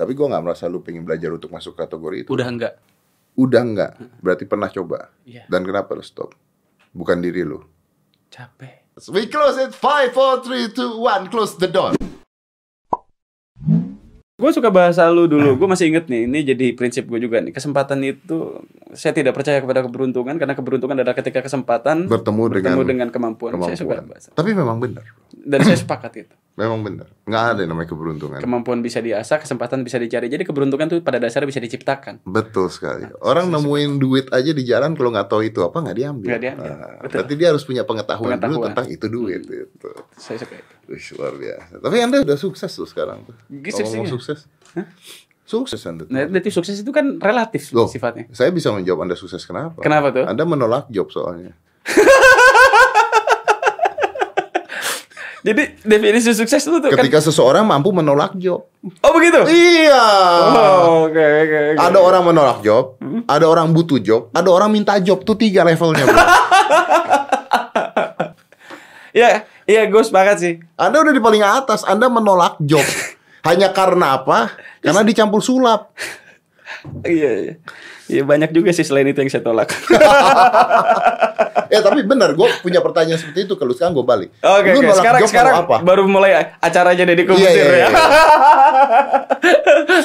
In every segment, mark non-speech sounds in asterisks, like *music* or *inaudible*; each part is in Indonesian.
Tapi gue nggak merasa lu pengen belajar untuk masuk kategori itu. Udah enggak. Udah nggak. Berarti pernah coba. Iya. Dan kenapa lu stop? Bukan diri lu. Capek. We close it. Five, four, three, two, one. Close the door. Gue suka bahasa lu dulu. Gue masih inget nih. Ini jadi prinsip gue juga nih. Kesempatan itu saya tidak percaya kepada keberuntungan karena keberuntungan adalah ketika kesempatan Bertemu, bertemu dengan, dengan kemampuan. Saya suka kemampuan. bahasa. Tapi memang benar. Dan saya sepakat itu. Memang benar. Nggak ada yang namanya keberuntungan. Kemampuan bisa diasah, kesempatan bisa dicari. Jadi keberuntungan itu pada dasarnya bisa diciptakan. Betul sekali. Orang nemuin duit aja di jalan kalau nggak tahu itu apa nggak diambil. Nggak diambil. Ah, Betul. berarti dia harus punya pengetahuan, dulu Pengetahuan. tentang itu duit. Gitu. Saya suka itu. Wih, luar biasa. Tapi anda udah sukses tuh sekarang. tuh. Gitu Kalau sih, ngomong ya. sukses. Sukses anda. tuh. Nah, berarti sukses itu kan relatif Loh, sifatnya. saya bisa menjawab anda sukses kenapa? Kenapa tuh? Anda menolak job soalnya. Jadi definisi sukses itu tuh kan. Ketika seseorang mampu menolak job. Oh begitu. Iya. Oh, oke oke oke. Ada orang menolak job, Hmm? ada orang butuh job, ada orang minta job. Tuh tiga levelnya. Bro. *laughs* Iya, iya gue sepakat sih. Anda udah di paling atas, Anda menolak job. *laughs* Hanya karena apa? Karena dicampur sulap. Iya, iya. Iya banyak juga sih selain itu yang saya tolak. Eh *laughs* tapi benar, gue punya pertanyaan seperti itu. Kalau sekarang gue balik. Oke Lu oke. nolak Sekarang sekarang apa? baru mulai acaranya Deddy Kubusir Iya, iya, ya. iya. *laughs*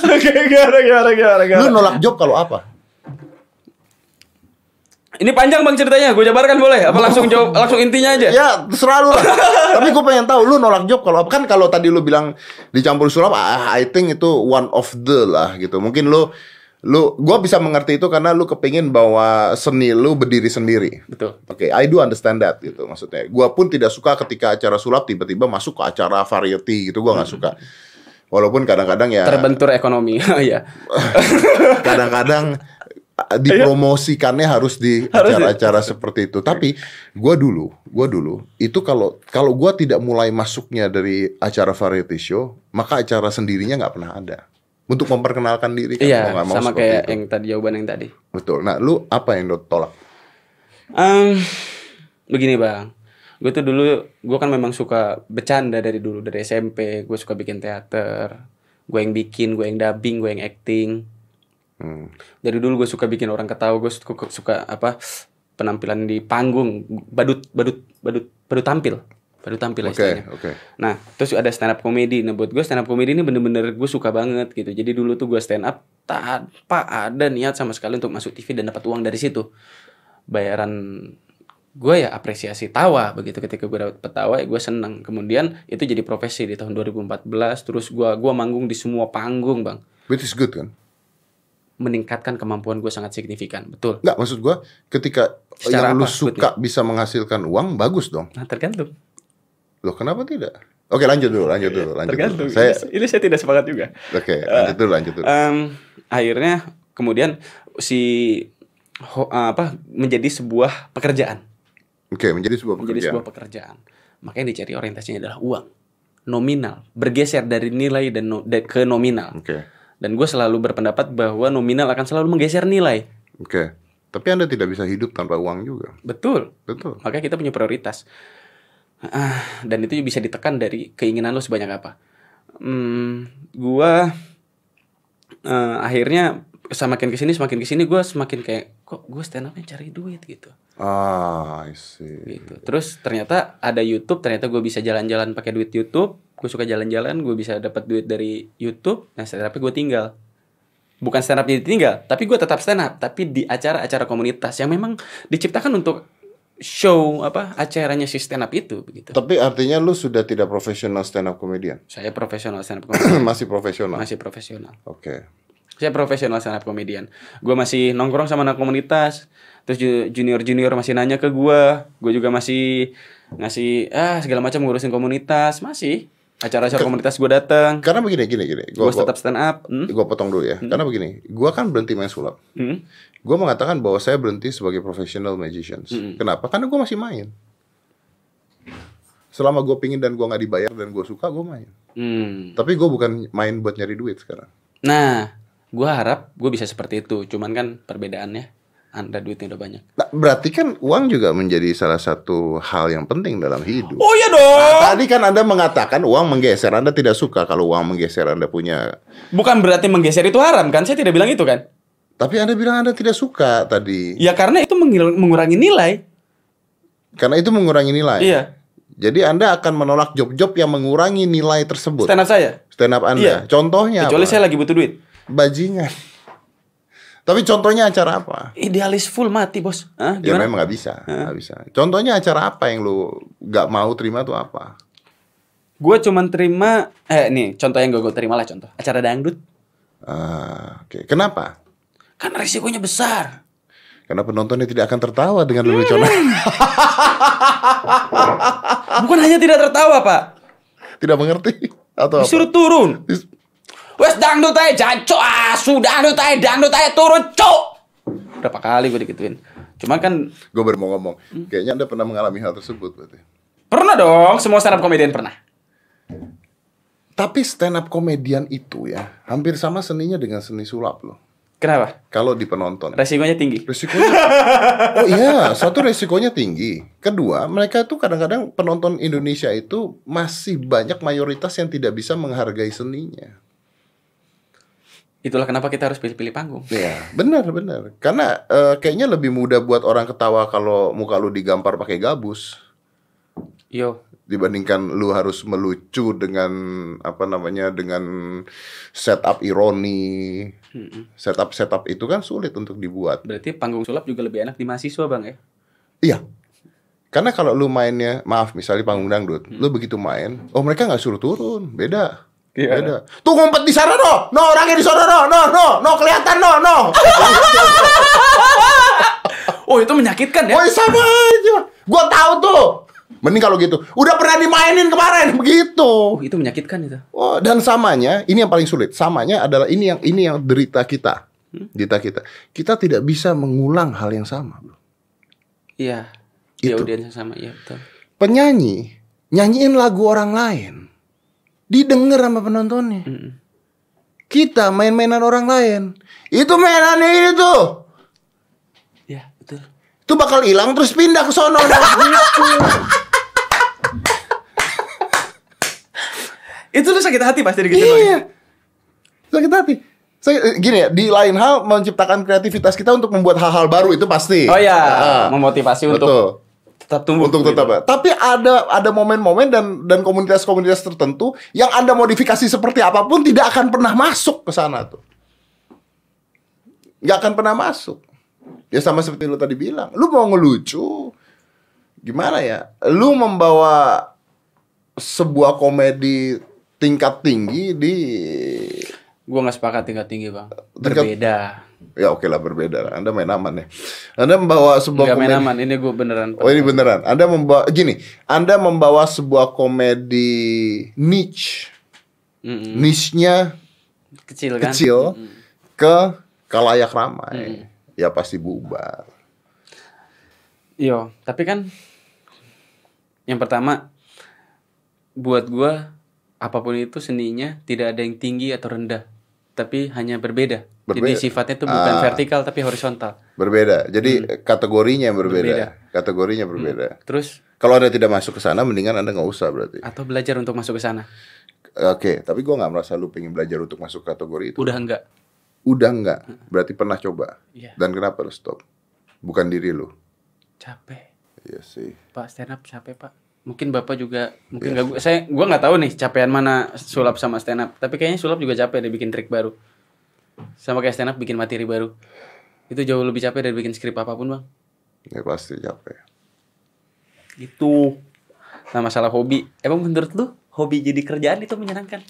Oke gimana gimana gimana Lu gimana. nolak job kalau apa? Ini panjang bang ceritanya. Gue jabarkan boleh? Apa langsung jawab *laughs* langsung intinya aja? Ya terserah lu lah. Tapi gue pengen tahu lu nolak job kalau apa? Kan kalau tadi lu bilang dicampur sulap, ah, I think itu one of the lah gitu. Mungkin lu lu gue bisa mengerti itu karena lu kepingin bahwa seni lu berdiri sendiri. Betul. Oke, I do understand that gitu maksudnya. Gua pun tidak suka ketika acara sulap tiba-tiba masuk ke acara variety gitu. Gua nggak suka. Walaupun kadang-kadang ya Terbentur ekonomi. *laughs* Iya. *laughs* kadang-kadang dipromosikannya *laughs* harus di acara-acara seperti itu. Tapi gua dulu, gua dulu itu kalau kalau gua tidak mulai masuknya dari acara variety show, maka acara sendirinya nggak pernah ada. Untuk memperkenalkan diri kan, Iya, mau sama kayak itu. yang tadi jawaban yang tadi. Betul. Nah, lu apa yang lu tolak? Em, begini bang, gue tuh dulu gue kan memang suka bercanda dari dulu dari SMP. Gue suka bikin teater, gue yang bikin, gue yang dubbing, gue yang acting. Hmm. Dari dulu gue suka bikin orang ketawa, gue suka, suka apa penampilan di panggung, badut, badut, badut, badut tampil, badut tampil Oke, istilahnya. oke. Nah, terus ada stand up comedy. Nah, buat gue stand up comedy ini bener-bener gue suka banget gitu. Jadi dulu tuh gue stand up tanpa ada niat sama sekali untuk masuk TV dan dapat uang dari situ. Bayaran gue ya apresiasi tawa begitu ketika gue dapat tawa ya gue seneng kemudian itu jadi profesi di tahun 2014 terus gue gua manggung di semua panggung bang Which is good kan? meningkatkan kemampuan gue sangat signifikan betul Nggak, maksud gua ketika Secara yang lu apa suka bisa menghasilkan uang, bagus dong. nah tergantung Loh, kenapa tidak? Oke, lanjut dulu, lanjut dulu, lanjut tergantung dulu. Saya ini, ini saya tidak sepakat juga oke, lanjut dulu, lanjut dulu. Em, akhirnya kemudian si ho- apa menjadi sebuah pekerjaan Oke, menjadi sebuah menjadi pekerjaan. sebuah pekerjaan makanya dicari orientasinya adalah uang nominal bergeser dari nilai dan no- da- ke nominal Oke. dan gue selalu berpendapat bahwa nominal akan selalu menggeser nilai Oke. Tapi Anda tidak bisa hidup tanpa uang juga. betul Betul. makanya kita punya prioritas Ah, dan itu bisa ditekan dari keinginan lo sebanyak apa. Hmm, gua eh, akhirnya semakin ke sini semakin ke sini gue semakin kayak kok gue stand upnya cari duit? gitu. Ah, I see. gitu. Terus ternyata ada YouTube ternyata gue bisa jalan-jalan pakai duit YouTube. Gue suka jalan-jalan gue bisa dapat duit dari YouTube. Nah stand upnya gue tinggal. Bukan stand up jadi tinggal tapi gue tetap stand up tapi di acara-acara komunitas yang memang diciptakan untuk show apa acaranya si stand up itu begitu Tapi artinya lu sudah tidak profesional stand up comedian. saya profesional stand up *coughs* comedian Masih profesional. masih profesional Oke. saya profesional stand up comedian gue masih nongkrong sama anak komunitas terus junior junior masih nanya ke gue gue juga masih ngasih ah segala macam ngurusin komunitas masih acara-acara komunitas gue datang Karena begini, gini, gini. gue tetap stand up hmm? gua potong dulu ya. Karena begini, gua kan berhenti main sulap. Hmm? Gua mengatakan bahwa saya berhenti sebagai professional magicians. Kenapa? Karena gua masih main. Selama gue pingin dan gua nggak dibayar dan gue suka, gue main. Hmm. Tapi gue bukan main buat nyari duit sekarang. nah gue harap gue bisa seperti itu cuman kan perbedaannya anda duitnya udah banyak Nah, berarti kan uang juga menjadi salah satu hal yang penting dalam hidup. oh iya dong Nah, tadi kan Anda mengatakan uang menggeser. Anda tidak suka kalau uang menggeser Anda punya. bukan berarti menggeser itu haram kan saya tidak bilang itu kan Tapi Anda bilang Anda tidak suka tadi. ya karena itu mengurangi nilai Karena itu mengurangi nilai. iya Jadi Anda akan menolak job-job yang mengurangi nilai tersebut. stand up saya Stand up Anda. Iya. Contohnya kecuali apa? saya lagi butuh duit Bajingan. *laughs* Tapi contohnya acara apa? idealis full mati bos Hah, Ya memang nggak bisa, nggak bisa. Contohnya acara apa yang lu nggak mau terima tuh apa? gue cuman terima eh nih contoh yang gue terima lah contoh acara dangdut Ah, Oke, kenapa? Kan risikonya besar Karena penontonnya tidak akan tertawa dengan leluconan. bukan hanya tidak tertawa pak tidak mengerti atau apa? disuruh turun Dis- Wes dangdut aja jancok ah sudah dangdut aja dangdut aja turun cok berapa kali gue digituin cuman kan Gue baru mau ngomong. Kayaknya Anda pernah mengalami hal tersebut berarti. pernah dong semua stand up comedian pernah Tapi stand up komedian itu ya hampir sama seninya dengan seni sulap loh. Kenapa Kalau di penonton. resikonya tinggi Resikonya *laughs* Oh iya, satu resikonya tinggi. Kedua, mereka tuh kadang-kadang penonton Indonesia itu masih banyak mayoritas yang tidak bisa menghargai seninya. itulah kenapa kita harus pilih-pilih panggung Iya, benar benar. Karena eh, kayaknya lebih mudah buat orang ketawa kalau muka lu digampar pakai gabus yo dibandingkan lu harus melucu dengan apa namanya dengan setup ironi. Setup setup itu kan sulit untuk dibuat. berarti panggung sulap juga lebih enak di mahasiswa bang ya Iya. Karena kalau lu mainnya, maaf misalnya panggung dangdut, lu begitu main, oh mereka nggak suruh turun, beda. Iya. Beda. Tuh ngumpet di sana no, no orangnya di sana no, no, no, no kelihatan no, no. *laughs* oh itu menyakitkan ya Woi sama aja. Gua tahu tuh. Mending kalau gitu. Udah pernah dimainin kemarin begitu. oh itu menyakitkan itu Oh, dan samanya, ini yang paling sulit. Samanya adalah ini yang ini yang derita kita. Derita kita. Kita tidak bisa mengulang hal yang sama, Bro. iya di Itu. audiens yang sama iya betul Penyanyi nyanyiin lagu orang lain. Didengar sama penontonnya. Mm-mm. Kita main-mainan orang lain. Itu mainan ini tuh. Itu bakal hilang terus pindah ke sono. *laughs* itu lu sakit hati pasti gitu. Iya. Sakit hati. Saya, eh, gini ya, di lain hal menciptakan kreativitas kita untuk membuat hal-hal baru itu pasti. oh ya Ah, memotivasi untuk betul. tetap tumbuh Untuk tetap. ya. Tapi ada ada momen-momen dan dan komunitas-komunitas tertentu yang Anda modifikasi seperti apa pun tidak akan pernah masuk ke sana tuh. Nggak akan pernah masuk. Ya sama seperti lu tadi bilang, lu mau ngelucu gimana ya? Lu membawa sebuah komedi tingkat tinggi di Gua nggak sepakat tingkat tinggi bang. Tingkat- Berbeda. ya oke lah berbeda. Anda main aman ya. Anda membawa sebuah Gak main komedi aman. Ini gue beneran. Oh ini beneran. Anda membawa gini, Anda membawa sebuah komedi niche, Mm-mm. niche-nya Kecil kan. kecil ke kalayak ramai. Ya pasti bubar. Yo, tapi kan yang pertama buat gua apa pun itu seninya tidak ada yang tinggi atau rendah, tapi hanya berbeda. Jadi Berbeda. sifatnya itu bukan Ah. vertikal tapi horizontal. Berbeda. Jadi kategorinya yang berbeda. Berbeda. Kategorinya berbeda. Terus Kalau Anda tidak masuk ke sana, mendingan Anda nggak usah berarti. atau belajar untuk masuk ke sana. Oke, tapi gua nggak merasa lu pengen belajar untuk masuk kategori itu. Udah enggak. Udah nggak. Berarti pernah coba. Iya, Dan kenapa lu stop? Bukan diri lu. capek. Iya sih. Pak stand up capek, Pak. Mungkin Bapak juga mungkin nggak gua saya gua nggak tahu nih capean mana sulap sama stand up, tapi kayaknya sulap juga capek deh bikin trik baru. Sama kayak stand up bikin materi baru. Itu jauh lebih capek dari bikin skrip apa pun, Bang. Ya pasti capek. Itu. Nah, masalah hobi. Emang menurut lu hobi jadi kerjaan itu menyenangkan?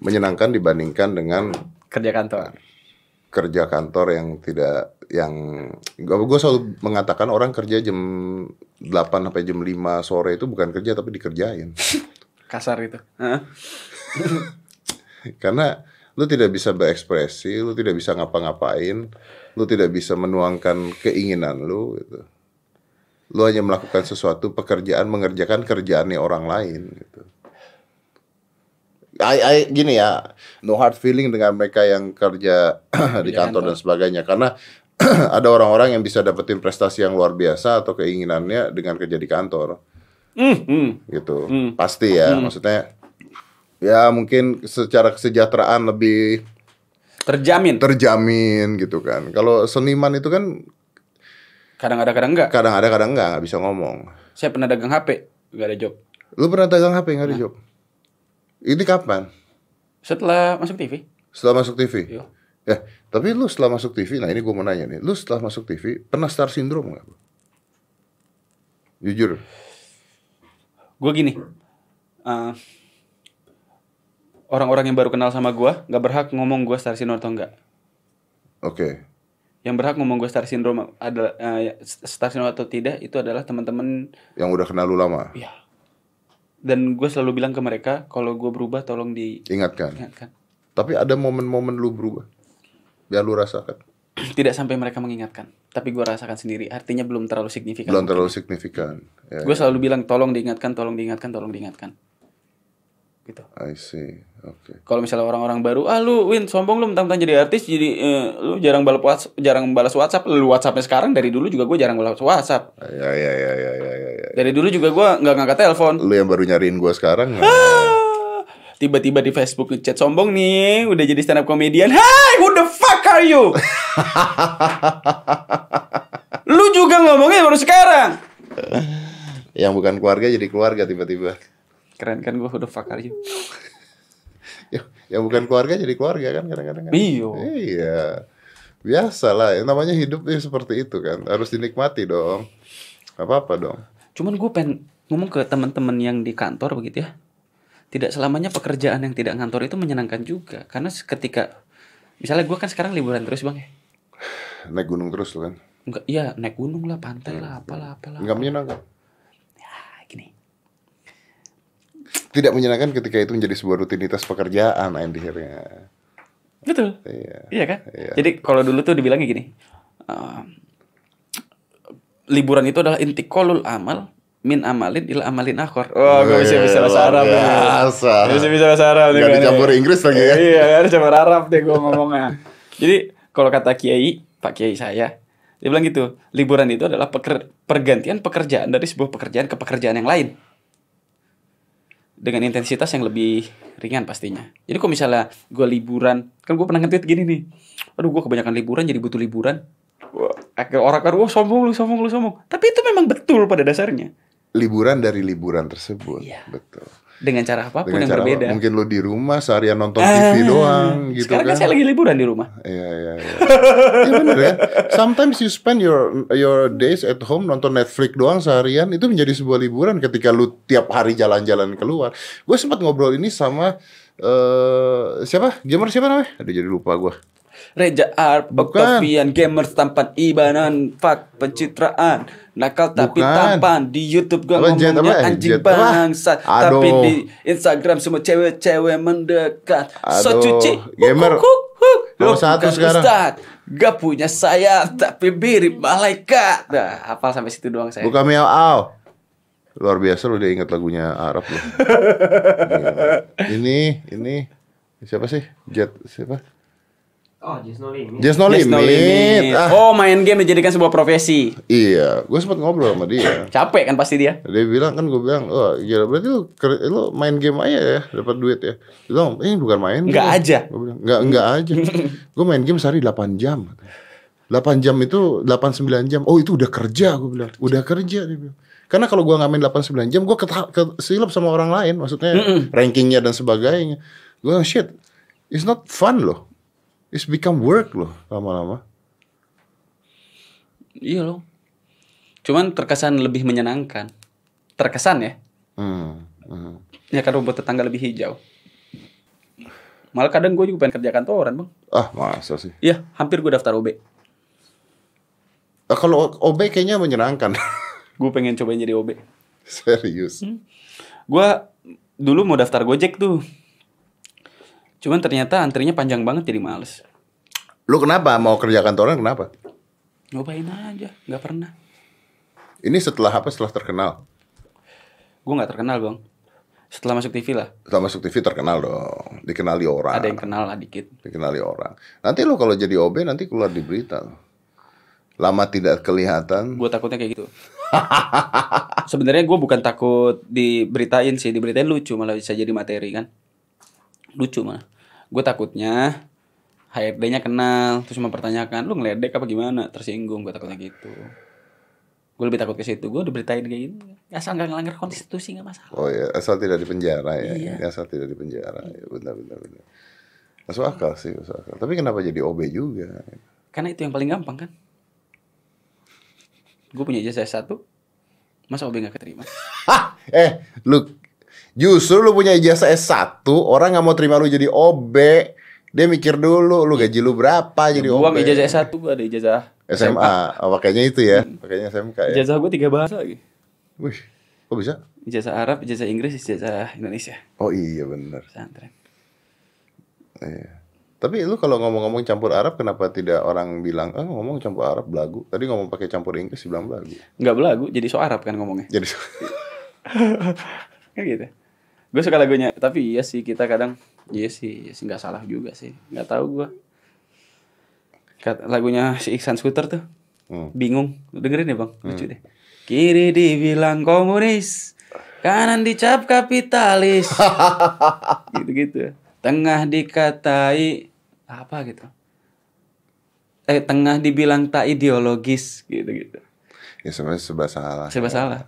Menyenangkan dibandingkan dengan Kerja kantor. Kerja kantor yang tidak yang gue selalu mengatakan orang kerja jam 8 sampai jam 5 sore itu bukan kerja tapi dikerjain. *laughs* Kasar itu. Karena lu tidak bisa berekspresi, lu tidak bisa ngapa-ngapain, lu tidak bisa menuangkan keinginan lu gitu. Lu hanya melakukan sesuatu pekerjaan mengerjakan kerjaannya orang lain gitu. I, I, gini ya, no hard feeling dengan mereka yang kerja *clears throat* di kantor dan sebagainya. Karena *clears throat* ada orang-orang yang bisa dapetin prestasi yang luar biasa atau keinginannya dengan kerja di kantor. Hmm, hmm. gitu. Pasti ya maksudnya ya mungkin secara kesejahteraan lebih Terjamin. terjamin gitu kan. Kalau seniman itu kan Kadang ada kadang enggak. kadang ada kadang enggak nggak bisa ngomong. Saya pernah dagang HP, enggak ada job. lu pernah dagang HP nggak ada job ini kapan Setelah masuk TV. setelah masuk TV Iya. ya tapi lu setelah masuk TV nah ini gue mau nanya nih lu setelah masuk TV pernah star syndrome nggak jujur Gue gini. eh, orang-orang yang baru kenal sama gua nggak berhak ngomong gua star syndrome atau enggak. oke Yang berhak ngomong gua star syndrome adalah eh, star syndrome atau tidak itu adalah teman-teman yang udah kenal lu lama ya. Dan gue selalu bilang ke mereka kalau gue berubah tolong ingatkan diingatkan. tapi ada momen-momen lu berubah biar lu rasakan Tidak sampai mereka mengingatkan, tapi gue rasakan sendiri. Artinya belum terlalu signifikan. belum terlalu signifikan ya Gue selalu bilang tolong diingatkan, tolong diingatkan, tolong diingatkan. Gitu. I see oke Kalau misalnya orang-orang baru, ah lu Win sombong lu mentang-mentang jadi artis, jadi eh, lu jarang balas WhatsApp, jarang balas WhatsApp. Lu WhatsAppnya sekarang dari dulu juga gue jarang balas WhatsApp. ya ya ya ya ya ya, ya. Dari dulu juga gue nggak ngangkat telepon. lu yang baru nyariin gua sekarang Ah, Tiba-tiba di Facebook ngechat sombong nih, udah jadi stand up comedian. Hai, who the fuck are you? *laughs* lu juga ngomongnya baru sekarang. yang bukan keluarga jadi keluarga tiba-tiba Keren kan gue, who the fuck are you? Ya, yang bukan keluarga jadi keluarga kan kadang-kadang kan? Iyo. Iya. Biasa lah, yang namanya hidup ya seperti itu kan. Harus dinikmati dong. Gak apa-apa dong. Cuman gue pengen ngomong ke teman-teman yang di kantor begitu ya. Tidak selamanya pekerjaan yang tidak ngantor itu menyenangkan juga. Karena ketika misalnya gue kan sekarang liburan terus bang ya. Naik gunung terus kan. Enggak, iya naik gunung lah, pantai lah, apalah, apalah. Enggak menyenangkan. Ah, gini. Tidak menyenangkan ketika itu menjadi sebuah rutinitas pekerjaan akhirnya. Betul. Iya. Iya kan? Iya. Jadi kalau dulu tuh dibilangnya gini. eh, liburan itu adalah inti kolul amal min amalin ila amalin akhor. Oh, gue bisa bisa bahasa Arab. nih. biasa. Bisa bisa bahasa Arab. nih Nggak gue nih. dicampur Inggris lagi ya. *laughs* Iya, harus campur Arab deh gue ngomongnya. Jadi kalau kata Kiai, Pak Kiai saya, dia bilang gitu, liburan itu adalah peker- pergantian pekerjaan dari sebuah pekerjaan ke pekerjaan yang lain. Dengan intensitas yang lebih ringan pastinya. Jadi kalau misalnya gue liburan, kan gue pernah nge-tweet gini nih. Aduh gue kebanyakan liburan jadi butuh liburan. Akhirnya orang kan, wah sombong lu, sombong lu, sombong. Tapi itu memang betul pada dasarnya. Liburan dari liburan tersebut. Iya. Betul. Dengan cara apa pun Dengan yang cara berbeda. mungkin lu di rumah seharian nonton Ah, TV doang gitu Sekarang kan. kan saya lagi liburan di rumah. Iya iya iya. Iya bener ya. Sometimes you spend your your days at home nonton Netflix doang seharian itu menjadi sebuah liburan ketika lu tiap hari jalan-jalan keluar. Gue sempat ngobrol ini sama eh siapa? Gamer siapa namanya? Aduh jadi lupa gue. Reja Bukan. Octavian, gamers tampan ibanan, fak pencitraan, nakal tapi Bukan. tampan di YouTube gua Apa, Jet ngomongnya anjing Jet bangsa, tapi di Instagram semua cewek-cewek mendekat. So Aduh, cuci, gamer. huk, huk, huk. Lo satu sekarang. Ustad, gak punya sayap tapi mirip malaikat. Nah, hafal sampai situ doang saya. Bukan Miao Ao. Luar biasa lu udah ingat lagunya Arab lu. Gila. *laughs* ini ini siapa sih? Jet siapa? Oh, just no limit. Just No Yes, no Limit. limit. Ah, Oh, main game dijadikan sebuah profesi. iya, gue sempat ngobrol sama dia. *coughs* Capek kan pasti dia. Dia bilang kan gue bilang, oh gila berarti lu, ker- lu main game aja ya dapat duit ya. Dia bilang, ini bukan main Nggak game." aja. Gue bilang, nggak nggak aja. *laughs* gue main game sehari 8 jam. 8 jam itu 8 9 jam. Oh itu udah kerja gue bilang. Udah kerja dia bilang. Karena kalau gue nggak main 8 9 jam, gue kesilap sama orang lain. Maksudnya rankingnya dan sebagainya. Gue bilang, shit, it's not fun loh. It's become work loh lama-lama. Iya loh. Cuman terkesan lebih menyenangkan. Terkesan ya. Hmm. hmm. Ya kan rumput tetangga lebih hijau. Malah kadang gue juga pengen kerja kantoran bang. Ah masa sih? Iya, hampir gue daftar OB. Ah, kalau OB kayaknya menyenangkan. *laughs* Gue pengen cobain jadi OB. Serius. Gue dulu mau daftar Gojek tuh. Cuman ternyata antrinya panjang banget jadi males. Lu kenapa mau kerja kantoran kenapa? Nyobain aja, nggak pernah. Ini setelah apa? Setelah terkenal. Gue nggak terkenal bang. Setelah masuk TV lah, Setelah masuk TV terkenal dong. Dikenali orang. ada yang kenal lah dikit. Dikenali orang. Nanti lu kalau jadi OB nanti keluar di berita. Lama tidak kelihatan. Gue takutnya kayak gitu. *laughs* Sebenarnya gue bukan takut diberitain sih, diberitain lucu malah bisa jadi materi kan. Lucu malah. Gue takutnya HRD-nya kenal terus mempertanyakan lu ngeledek apa gimana tersinggung gue takutnya gitu gue lebih takut ke situ gue udah beritain kayak gitu asal nggak ngelanggar konstitusi nggak masalah Oh ya, asal tidak di penjara ya. Iya. Asal tidak di penjara. Ya, benar benar benar. Masuk akal sih, masuk akal. Tapi kenapa jadi OB juga? karena itu yang paling gampang kan gue punya ijazah S1 masa OB nggak keterima eh, lu justru lu punya ijazah S1, orang nggak mau terima lu jadi OB. Dia mikir dulu, lu gaji lu berapa jadi gue OB. nggak ijazah S1 gue ada ijazah SMA. Oh, pakainya itu ya. Pakainya SMK ya. ijazah gue tiga bahasa lagi Wih, kok bisa? ijazah Arab ijazah Inggris ijazah Indonesia Oh iya benar. pesantren Iya. Tapi lu kalau ngomong-ngomong campur Arab kenapa tidak orang bilang, "Ah, ngomong campur Arab belagu." Tadi ngomong pakai campur Inggris bilang belagu. nggak belagu jadi so Arab kan ngomongnya Jadi *laughs* kayak gitu gue suka lagunya. Tapi iya sih kita kadang iya sih iya sih nggak salah juga sih. Nggak tahu gue lagunya si Iksan Scooter tuh. Hmm. bingung. Dengerin ya bang? Lucu deh. Kiri dibilang komunis kanan dicap kapitalis. *laughs* Gitu gitu tengah dikatai apa gitu? Eh tengah dibilang tak ideologis. Gitu gitu ya sebenarnya serba salah. serba salah?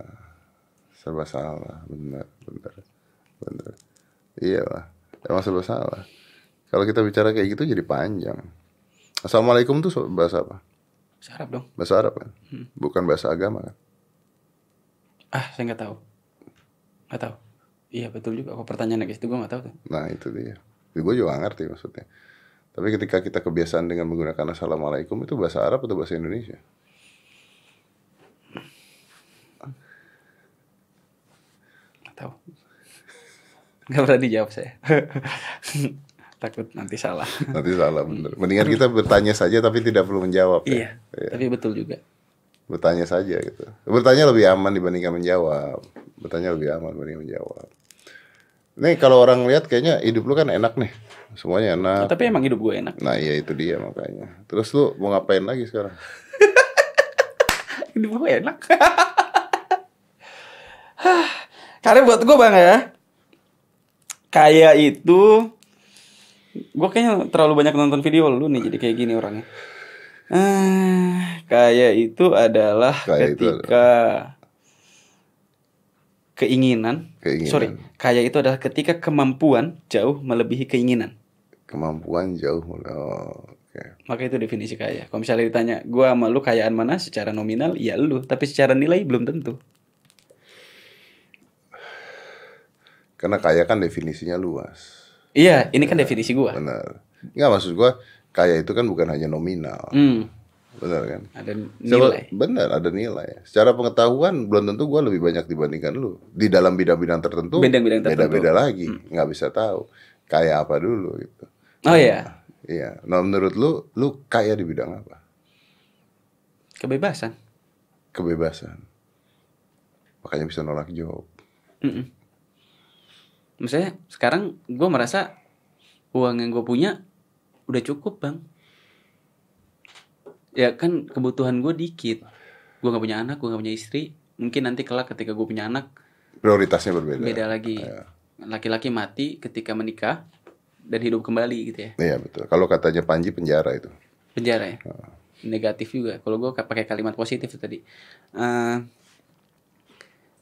Serba salah, benar, benar. Benar. Iya lah. Emang serba salah. Kalau kita bicara kayak gitu jadi panjang. Assalamualaikum tuh bahasa apa? Sarap dong Bahasa Arab kan? Bukan bahasa agama kan? Ah, saya nggak tahu. Nggak tahu. Iya betul juga. Kok pertanyaan kayak gitu gue nggak tahu tuh. Nah itu dia. Gue juga gak ngerti maksudnya. Tapi ketika kita kebiasaan dengan menggunakan Assalamualaikum itu bahasa Arab atau bahasa Indonesia? Nggak tahu. Nggak pernah dijawab saya. *laughs* Takut nanti salah. Nanti salah bener. Mendingan kita bertanya saja tapi tidak perlu menjawab. iya. ya. Tapi betul juga. Bertanya saja gitu. Bertanya lebih aman dibandingkan menjawab. Bertanya lebih aman dibandingkan menjawab. Nih kalau orang lihat kayaknya hidup lu kan enak nih. Semuanya enak. Tapi emang hidup gue enak. Nah iya itu dia makanya. Terus lu mau ngapain lagi sekarang? *laughs* Hidup gue enak. *laughs* Karena buat gue bang ya. Kayak itu. Gue kayaknya terlalu banyak nonton video lu nih. Jadi kayak gini orangnya. Ah, kayak itu adalah Kaya itu ketika keinginan, Keinginan. sorry, kaya itu adalah ketika kemampuan jauh melebihi keinginan. Kemampuan jauh. Oh, oke. Maka itu definisi kaya. Kalau misalnya ditanya, gua sama lu kayaan mana secara nominal, ya lu, tapi secara nilai belum tentu. Karena kaya kan definisinya luas. Iya, ini kan definisi gua. Benar. Enggak maksud gua kaya itu kan bukan hanya nominal. Hmm, Benar kan? ada nilai. benar ada nilai. Secara pengetahuan belum tentu gua lebih banyak dibandingkan lu. Di dalam bidang-bidang tertentu Bidang-bidang tertentu. beda-beda lagi. Nggak bisa tahu kaya apa dulu gitu. Oh iya, Iya. Nah menurut lu, lu kaya di bidang apa? kebebasan. Kebebasan. Makanya bisa nolak job. Mm-mm. Maksudnya sekarang gua merasa uang yang gue punya udah cukup bang. Ya kan kebutuhan gue dikit. Gue nggak punya anak, gue nggak punya istri. Mungkin nanti kelak ketika gue punya anak Prioritasnya berbeda. beda lagi. Laki-laki mati ketika menikah dan hidup kembali gitu ya. Iya betul. Kalau katanya Panji penjara itu. Penjara ya. Negatif juga. Kalau gue pakai kalimat positif tadi. Eh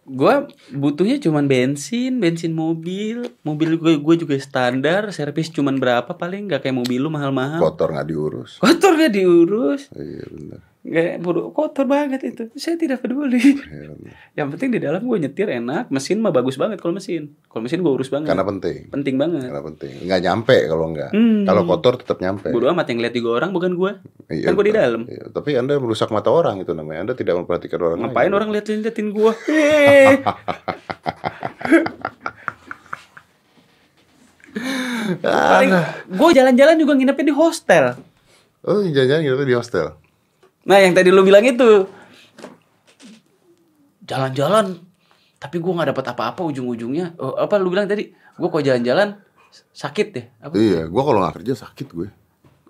gue butuhnya cuman bensin, bensin mobil, mobil gue gue juga standar, servis cuman berapa paling nggak kayak mobil lu mahal-mahal. Kotor nggak diurus. Kotor gak diurus, Iya benar. Nggak bodoh kotor banget itu. Saya tidak peduli. Iya. Yang penting di dalam gue nyetir enak, mesin mah bagus banget kalau mesin. Kalau mesin gue urus banget. Karena penting. penting banget. Karena penting. Nggak nyampe kalau nggak. Hmm. Kalau kotor tetap nyampe. Bodoh amat yang lihat juga orang bukan gue. Iya, kan gue di dalam. Iya, Tapi anda merusak mata orang itu namanya. Anda tidak memperhatikan orang Ngapain lain. orang liatin liatin gue? *laughs* Paling gue jalan-jalan juga nginepnya di hostel. Oh, jangan-jangan gitu di hostel. Nah yang tadi lu bilang itu jalan-jalan, tapi gue nggak dapat apa-apa ujung-ujungnya. Oh, apa lu bilang tadi? Gue kok jalan-jalan sakit deh. Apa? Iya, gua kalau nggak kerja sakit gue.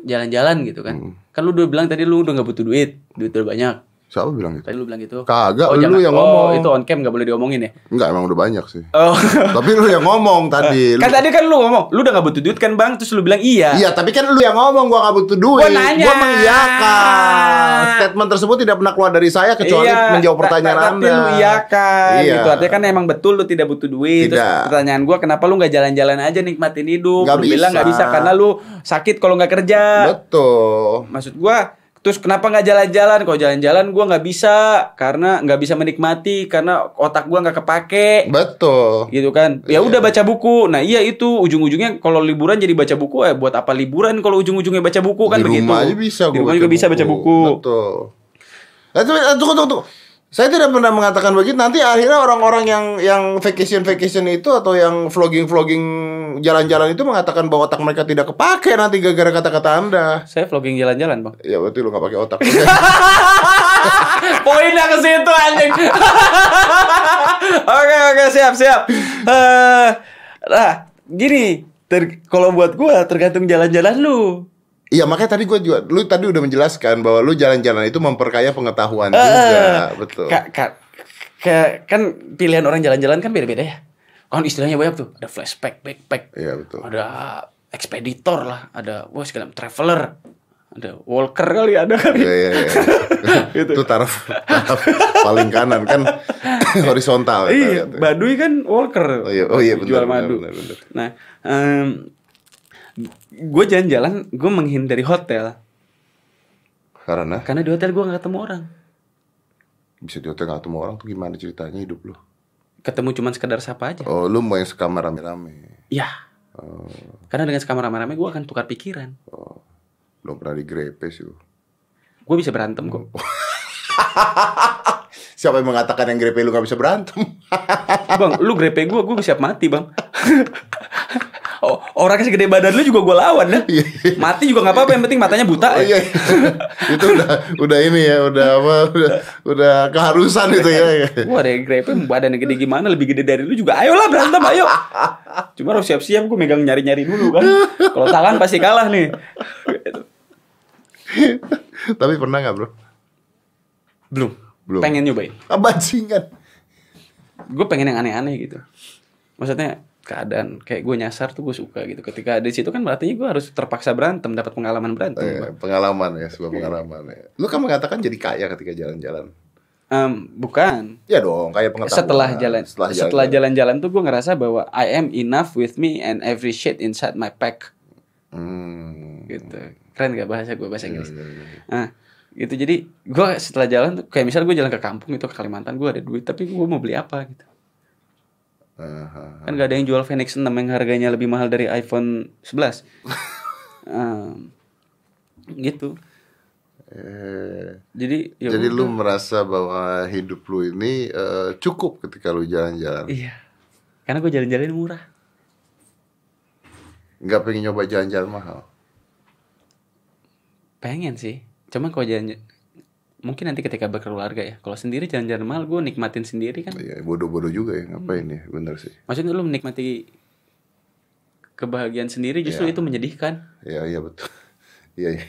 jalan-jalan gitu kan. Hmm. Kan lu udah bilang tadi lu udah nggak butuh duit, duit udah banyak. Siapa bilang gitu? Tadi lu bilang gitu. Kagak, lu jangan- yang oh, ngomong. itu on cam nggak boleh diomongin ya. Enggak, emang udah banyak sih. Oh. *laughs* Tapi lu yang ngomong tadi. *laughs* kan Lu- tadi kan lu ngomong, lu udah nggak butuh duit kan bang? Terus lu bilang iya. Iya, tapi kan lu yang ngomong gua gak butuh duit. Gua nanya. Gua mengiyakan. Statement tersebut tidak pernah keluar dari saya kecuali Iya, menjawab ta- pertanyaan ta- Anda. Tapi lu iya kan Iya. gitu. Artinya kan emang betul lu tidak butuh duit. Terus Tidak. pertanyaan gua kenapa lu nggak jalan-jalan aja nikmatin hidup? Nggak lu bilang bisa. nggak bisa karena lu sakit kalau nggak kerja. Betul. Maksud gua terus kenapa nggak jalan-jalan? Kalau jalan-jalan gua nggak bisa karena nggak bisa menikmati karena otak gua nggak kepake. Betul. gitu kan ya Iya. udah baca buku nah iya itu ujung-ujungnya kalau liburan jadi baca buku eh buat apa liburan kalau ujung-ujungnya baca buku kan di begitu rumah aja bisa di rumah juga bisa baca buku Betul. Eh, eh, tunggu, tunggu, tunggu. Saya tidak pernah mengatakan begitu. Nanti akhirnya orang-orang yang yang vacation vacation itu atau yang vlogging vlogging jalan-jalan itu mengatakan bahwa otak mereka tidak kepake nanti gara-gara kata-kata anda. saya vlogging jalan-jalan bang Ya berarti lu nggak pakai otak. *laughs* poinnya ke situ anjing *laughs* oke oke siap siap Eh, nah gini ter- kalau buat gua tergantung jalan-jalan lu Iya makanya tadi gue juga, lu tadi udah menjelaskan bahwa lu jalan-jalan itu memperkaya pengetahuan Eh, juga, betul. Ka- ka- ka- kan pilihan orang jalan-jalan kan beda-beda ya kan istilahnya banyak tuh ada flashback backpack Iya betul. ada ekspeditor lah, ada wah segala traveler, ada walker kali ada kali. Iya iya iya. *laughs* Gitu. Itu taraf, taraf paling kanan kan *laughs* horizontal. Iya, ya. Baduy kan walker. Oh iya, oh iya, benar, jual benar, madu. benar, benar. Nah, gue jalan-jalan, gue menghindari hotel Karena karena di hotel gue nggak ketemu orang. bisa di hotel nggak ketemu orang tuh gimana ceritanya hidup lu? Ketemu cuman sekedar sapa aja. Oh lu mau yang sekamar rame-rame? Ya. Karena dengan sekamar rame-rame gue akan tukar pikiran. Oh, belum pernah digrepe sih. Gue bisa berantem kok. *laughs* Siapa yang mengatakan yang grepe lu nggak bisa berantem? bang, lu grepe gue, gue siap mati bang. *laughs* oh, orangnya segede badan lu juga gue lawan dah. Iya. Mati juga nggak apa-apa, yang penting matanya buta. Oh ya. iya, *laughs* itu udah udah ini ya, udah apa, udah, udah keharusan itu ya. Wah ada grepe badannya gede gimana Lebih gede dari lu juga Ayolah berantem ayo Cuma harus siap-siap Gue megang nyari-nyari dulu kan Kalau tangan pasti kalah nih Tapi pernah nggak bro? Belum Belum. Pengen nyobain Bajingan. Gue pengen yang aneh-aneh gitu Maksudnya keadaan kayak gue nyasar tuh gue suka gitu ketika di situ kan berarti gue harus terpaksa berantem dapat pengalaman berantem Eh, pengalaman ya, sebuah pengalaman ya. Lu kan mengatakan jadi kaya ketika jalan-jalan. Em, bukan Ya dong, kaya pengetahuan. setelah jalan Setelah setelah jalan-jalan tuh gue ngerasa bahwa I am enough with me and every shit inside my pack Hmm. gitu keren gak bahasa gue bahasa Inggris Iya, iya, iya. Nah, gitu jadi gue setelah jalan tuh kayak misalnya gue jalan ke kampung itu ke Kalimantan gue ada duit tapi gue mau beli apa gitu Kan gak ada yang jual Phoenix 6 yang harganya lebih mahal dari iPhone 11 *laughs* Em, gitu Eh, jadi ya jadi udah. lu merasa bahwa hidup lu ini eh, cukup ketika lu jalan-jalan. iya karena gue jalan-jalan murah Nggak pengen nyoba jalan-jalan mahal. pengen sih cuman kalau jalan mungkin nanti ketika berkeluarga ya kalau sendiri jalan-jalan mahal gue nikmatin sendiri kan Iya, bodoh-bodoh juga ya ngapain ya, bener sih. maksudnya lu menikmati kebahagiaan sendiri justru Iya. itu menyedihkan Iya, iya betul. *laughs* Iya, iya.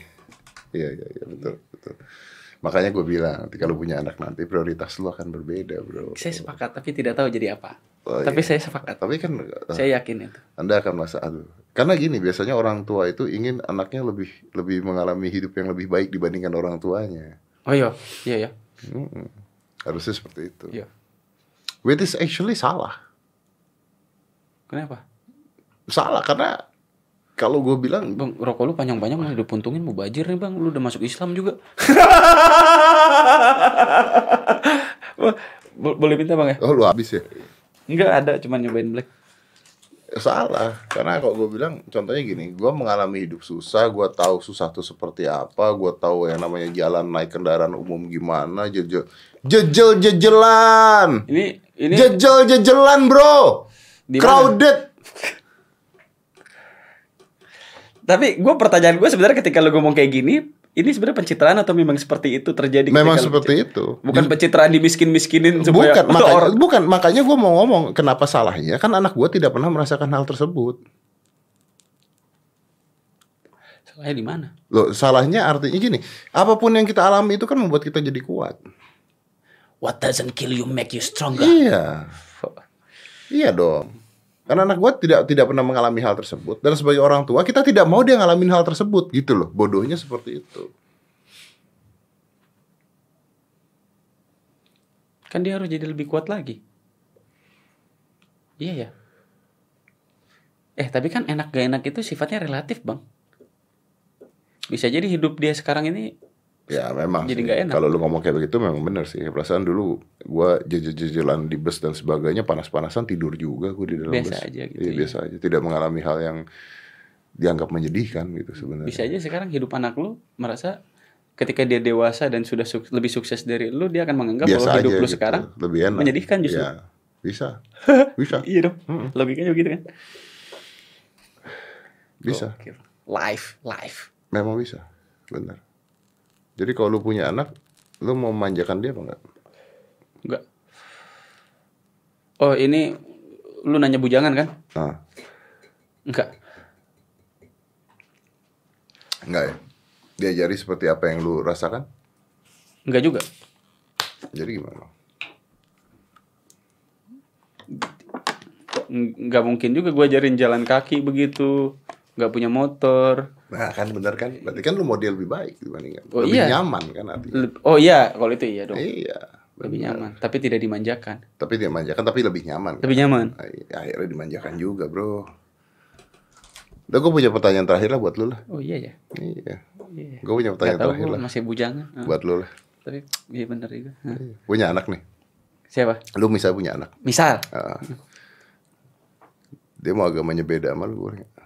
Iya, iya, iya, betul, betul. Makanya gue bilang, nanti kalau punya anak nanti prioritas lu akan berbeda, bro. saya sepakat tapi tidak tahu jadi apa Oh, tapi iya. saya sepakat Tapi kan eh, saya yakin itu Anda akan merasa aduh. Karena gini, biasanya orang tua itu ingin anaknya lebih lebih mengalami hidup yang lebih baik dibandingkan orang tuanya. Oh iya iya ya Mm-mm. Harusnya seperti itu. iya Which is actually salah. kenapa Salah karena kalau gue bilang bang rokok lu panjang-panjang mau dipuntungin mau bajir nih bang lu udah masuk Islam juga Bo- *laughs* bo- boleh minta bang ya oh lu habis ya. enggak ada cuman nyobain black Salah, karena kalau gue bilang contohnya gini, gue mengalami hidup susah, gue tahu susah tuh seperti apa, gue tahu yang namanya jalan naik kendaraan umum gimana, jejel jejel jejelan, ini ini jejel jejelan bro, Di mana? crowded, *laughs* tapi gue pertanyaan gue sebenarnya ketika lu ngomong kayak gini ini sebenarnya pencitraan atau memang seperti itu terjadi memang seperti itu. bukan pencitraan dimiskin-miskinin supaya Bukan, makanya, *laughs* orang bukan makanya gue mau ngomong kenapa salahnya kan anak gue tidak pernah merasakan hal tersebut. Salahnya di mana? Loh, salahnya artinya gini, apa pun yang kita alami itu kan membuat kita jadi kuat. What doesn't kill you make you stronger. Iya. Iya dong. Karena anak gue tidak tidak pernah mengalami hal tersebut dan sebagai orang tua kita tidak mau dia ngalamin hal tersebut gitu loh. Bodohnya seperti itu. Kan dia harus jadi lebih kuat lagi. Iya ya. Eh tapi kan enak gak enak itu sifatnya relatif bang. Bisa jadi hidup dia sekarang ini Ya memang Jadi enak. Kalau lu ngomong kayak begitu memang benar sih. Perasaan dulu gua jejel-jejelan di bus dan sebagainya panas-panasan tidur juga gue di dalam Biasa bus. aja gitu Iya, ya. biasa aja. Tidak mengalami hal yang dianggap menyedihkan gitu sebenarnya. bisa aja sekarang hidup anak lu merasa ketika dia dewasa dan sudah suk- lebih sukses dari lu dia akan menganggap biasa bahwa hidup aja lu gitu. sekarang lebih enak. menyedihkan justru. Ya, bisa. *laughs* Bisa. Iya dong. Logikanya begitu kan. Bisa. Life, life. Memang bisa. Benar. Jadi kalau lu punya anak, lu mau memanjakan dia apa enggak? Enggak. Oh, ini lu nanya bujangan kan? Nah, Enggak. enggak ya? Diajari seperti apa yang lu rasakan? Enggak juga. Jadi gimana? Enggak mungkin juga gua ajarin jalan kaki begitu. Enggak punya motor. Nah kan benar kan? Berarti kan lu model lebih baik dibandingkan. Oh, lebih iya. nyaman kan artinya. Oh iya, kalau itu iya dong. Iya. Lebih benar. nyaman, tapi tidak dimanjakan. Tapi dia manjakan tapi lebih nyaman. kan? Lebih nyaman. Ay- Akhirnya dimanjakan juga bro. Udah gue punya pertanyaan terakhir lah buat lu lah. Oh iya ya. Iya. Iya. Gue punya pertanyaan tahu terakhir lah masih bujangan. Ah, buat lu lah. Tapi iya benar juga. Ah. Punya anak nih. Siapa? Lu misalnya punya anak. Misal. Ah. dia mau agamanya beda sama lu. boleh nggak?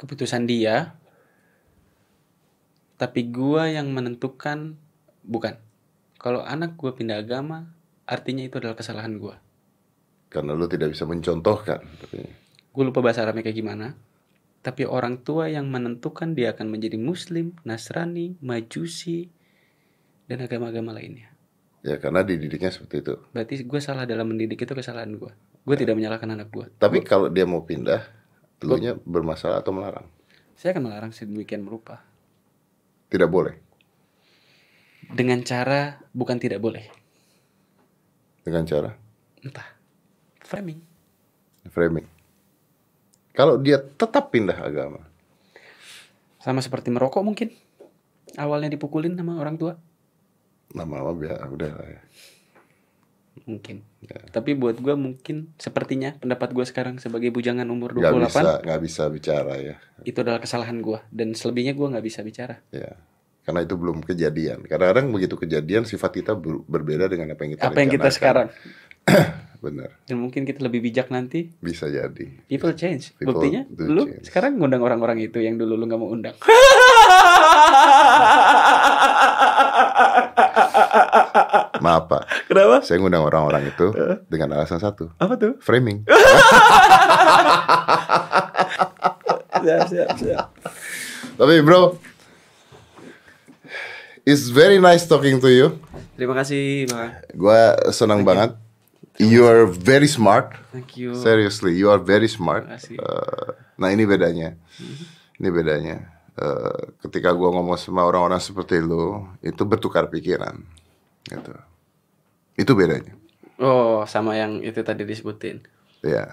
Keputusan dia tapi gua yang menentukan bukan. Kalau anak gua pindah agama artinya itu adalah kesalahan gua. Karena lu tidak bisa mencontohkan. Tapi gue lupa bahasa Arabnya kayak gimana. Tapi orang tua yang menentukan dia akan menjadi muslim nasrani majusi dan agama-agama lainnya. Ya karena dididiknya seperti itu. berarti gue salah dalam mendidik itu kesalahan gua. Gue tidak menyalahkan anak gua. Tapi kalau dia mau pindah, elunya bermasalah atau melarang? saya akan melarang sedemikian berupa Tidak boleh. dengan cara bukan tidak boleh Dengan cara entah framing framing. Kalau dia tetap pindah agama, sama seperti merokok mungkin awalnya dipukulin sama orang tua lama-lama biar udah lah ya. Mungkin Ya. tapi buat gua mungkin sepertinya pendapat gua sekarang sebagai bujangan umur Nggak 28 bisa, nggak bisa bicara ya. itu adalah kesalahan gua dan selebihnya gua nggak bisa bicara Ya. Karena itu belum kejadian. Kadang-kadang begitu kejadian sifat kita ber- berbeda dengan apa yang kita apa yang kita sekarang *clears throat* Benar, dan mungkin kita lebih bijak nanti bisa jadi. people change People buktinya lu change. sekarang ngundang orang-orang itu yang dulu lu nggak mau undang *laughs* Maaf Pak, kenapa saya ngundang orang-orang itu dengan alasan satu, apa tuh framing. *laughs* siap siap siap Tapi bro, it's very nice talking to you. terima kasih bang Gua senang banget. You are very smart. thank you Seriously, you are very smart. Terima kasih. Uh, nah ini bedanya. Ini bedanya. Uh, ketika gua ngomong sama orang-orang seperti lu, itu bertukar pikiran. Gitu. Itu bedanya. oh sama yang itu tadi disebutin Ya.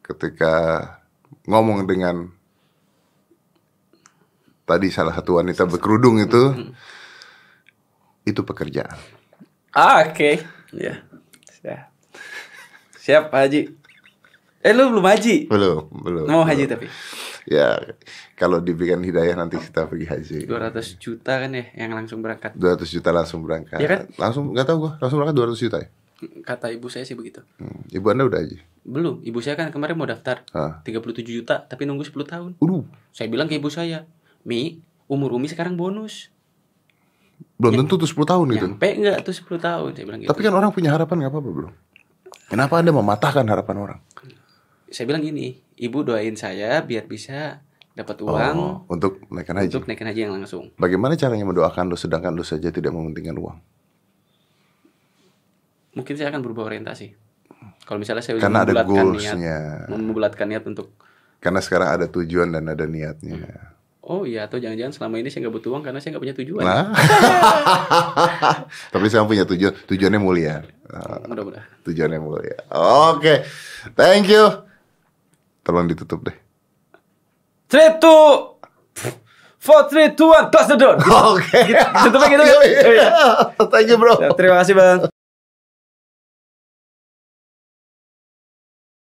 Ketika ngomong dengan tadi salah satu wanita berkerudung itu, itu pekerjaan. Ah, oke. Ya. Siap. Siap, Pak Haji. Eh, lu belum haji? Belum, belum. Mau belum. haji tapi. Ya, kalau diberikan hidayah nanti kita pergi haji. 200 juta kan ya yang langsung berangkat. 200 juta langsung berangkat. Iya kan? Langsung nggak tahu gua, langsung berangkat 200 juta ya. Kata ibu saya sih begitu. Hmm. Ibu Anda udah haji. Belum, ibu saya kan kemarin mau daftar. Ah. 37 juta, tapi nunggu 10 tahun. Waduh, Saya bilang ke ibu saya, "Mi, umur Umi sekarang bonus. belum tentu tuh 10 tahun gitu. Nyampe enggak tuh 10 tahun?" Saya bilang gitu. Tapi kan orang punya harapan nggak apa-apa, Bro. Kenapa Anda mematahkan harapan orang? Saya bilang gini, ibu doain saya biar bisa dapat uang Oh, untuk naikkan haji. untuk naikin haji yang langsung. Bagaimana caranya mendoakan lu sedangkan lu saja tidak mementingkan uang? Mungkin saya akan berubah orientasi. Kalau misalnya saya Karena ada goalsnya. membulatkan niat untuk Karena sekarang ada tujuan dan ada niatnya. oh iya atau jangan-jangan selama ini saya nggak butuh uang karena saya nggak punya tujuan. Nah, *laughs* tapi saya punya tujuan, tujuannya mulia. Mudah-mudahan. tujuannya mulia. Oke, thank you. Tolong ditutup deh. Three two, four three two one, close the door. *laughs* Oke. Tutupnya gitu. *laughs* Iya, iya. Thank you bro. Terima kasih bang.